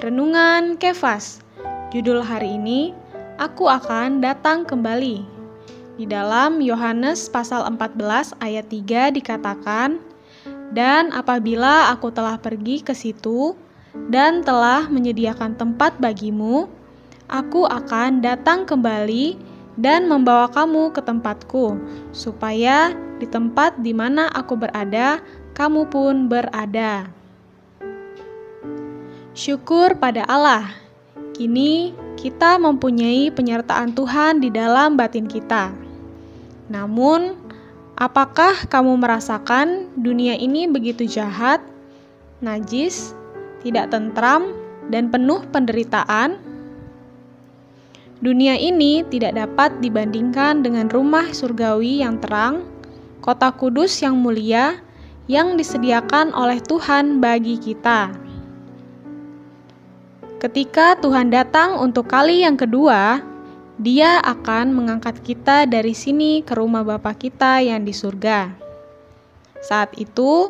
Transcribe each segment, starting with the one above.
Renungan Kefas. Judul hari ini, Aku akan datang kembali. Di dalam Yohanes pasal 14 ayat 3 dikatakan, Dan apabila aku telah pergi ke situ dan telah menyediakan tempat bagimu, aku akan datang kembali dan membawa kamu ke tempatku, supaya di tempat di mana aku berada, kamu pun berada. Syukur pada Allah. Kini kita mempunyai penyertaan Tuhan di dalam batin kita. Namun, apakah kamu merasakan dunia ini begitu jahat, najis, tidak tentram, dan penuh penderitaan? Dunia ini tidak dapat dibandingkan dengan rumah surgawi yang terang, kota kudus yang mulia yang disediakan oleh Tuhan bagi kita. Ketika Tuhan datang untuk kali yang kedua, Dia akan mengangkat kita dari sini ke rumah Bapa kita yang di surga. Saat itu,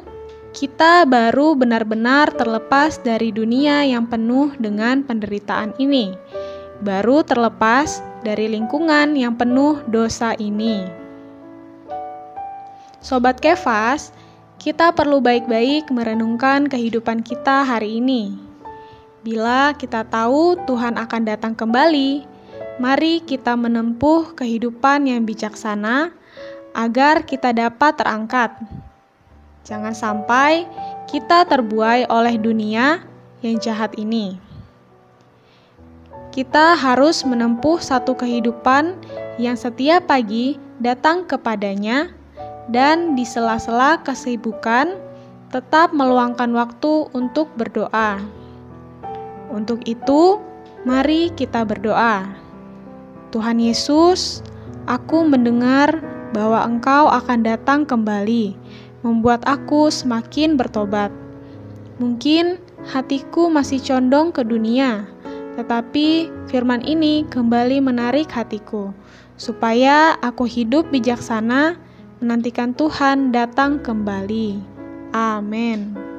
kita baru benar-benar terlepas dari dunia yang penuh dengan penderitaan ini, baru terlepas dari lingkungan yang penuh dosa ini. Sobat Kefas, kita perlu baik-baik merenungkan kehidupan kita hari ini Bila kita tahu Tuhan akan datang kembali, mari kita menempuh kehidupan yang bijaksana agar kita dapat terangkat. Jangan sampai kita terbuai oleh dunia yang jahat ini. Kita harus menempuh satu kehidupan yang setiap pagi datang kepadanya dan di sela-sela kesibukan tetap meluangkan waktu untuk berdoa. Untuk itu, mari kita berdoa. Tuhan Yesus, aku mendengar bahwa Engkau akan datang kembali, membuat aku semakin bertobat. Mungkin hatiku masih condong ke dunia, tetapi firman ini kembali menarik hatiku, supaya aku hidup bijaksana menantikan Tuhan datang kembali. Amin.